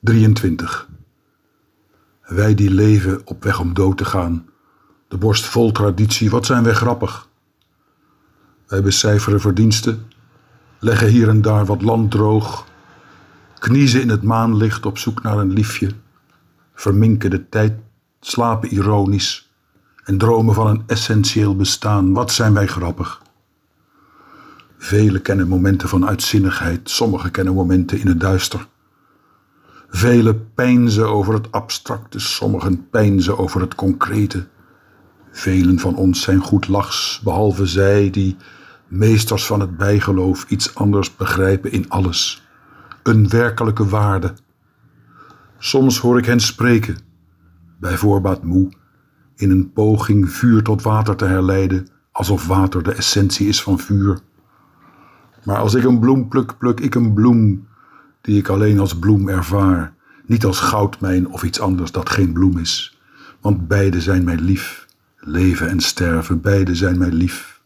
23. Wij die leven op weg om dood te gaan, de borst vol traditie, wat zijn wij grappig. Wij becijferen verdiensten, leggen hier en daar wat land droog, kniezen in het maanlicht op zoek naar een liefje, verminken de tijd, slapen ironisch en dromen van een essentieel bestaan. Wat zijn wij grappig. Velen kennen momenten van uitzinnigheid, sommigen kennen momenten in het duister. Velen pijnzen over het abstracte, sommigen pijnzen over het concrete. Velen van ons zijn goed lachs, behalve zij die, meesters van het bijgeloof, iets anders begrijpen in alles. Een werkelijke waarde. Soms hoor ik hen spreken, bij voorbaat moe, in een poging vuur tot water te herleiden, alsof water de essentie is van vuur. Maar als ik een bloem pluk, pluk ik een bloem die ik alleen als bloem ervaar, niet als goudmijn of iets anders dat geen bloem is. Want beide zijn mij lief, leven en sterven, beide zijn mij lief.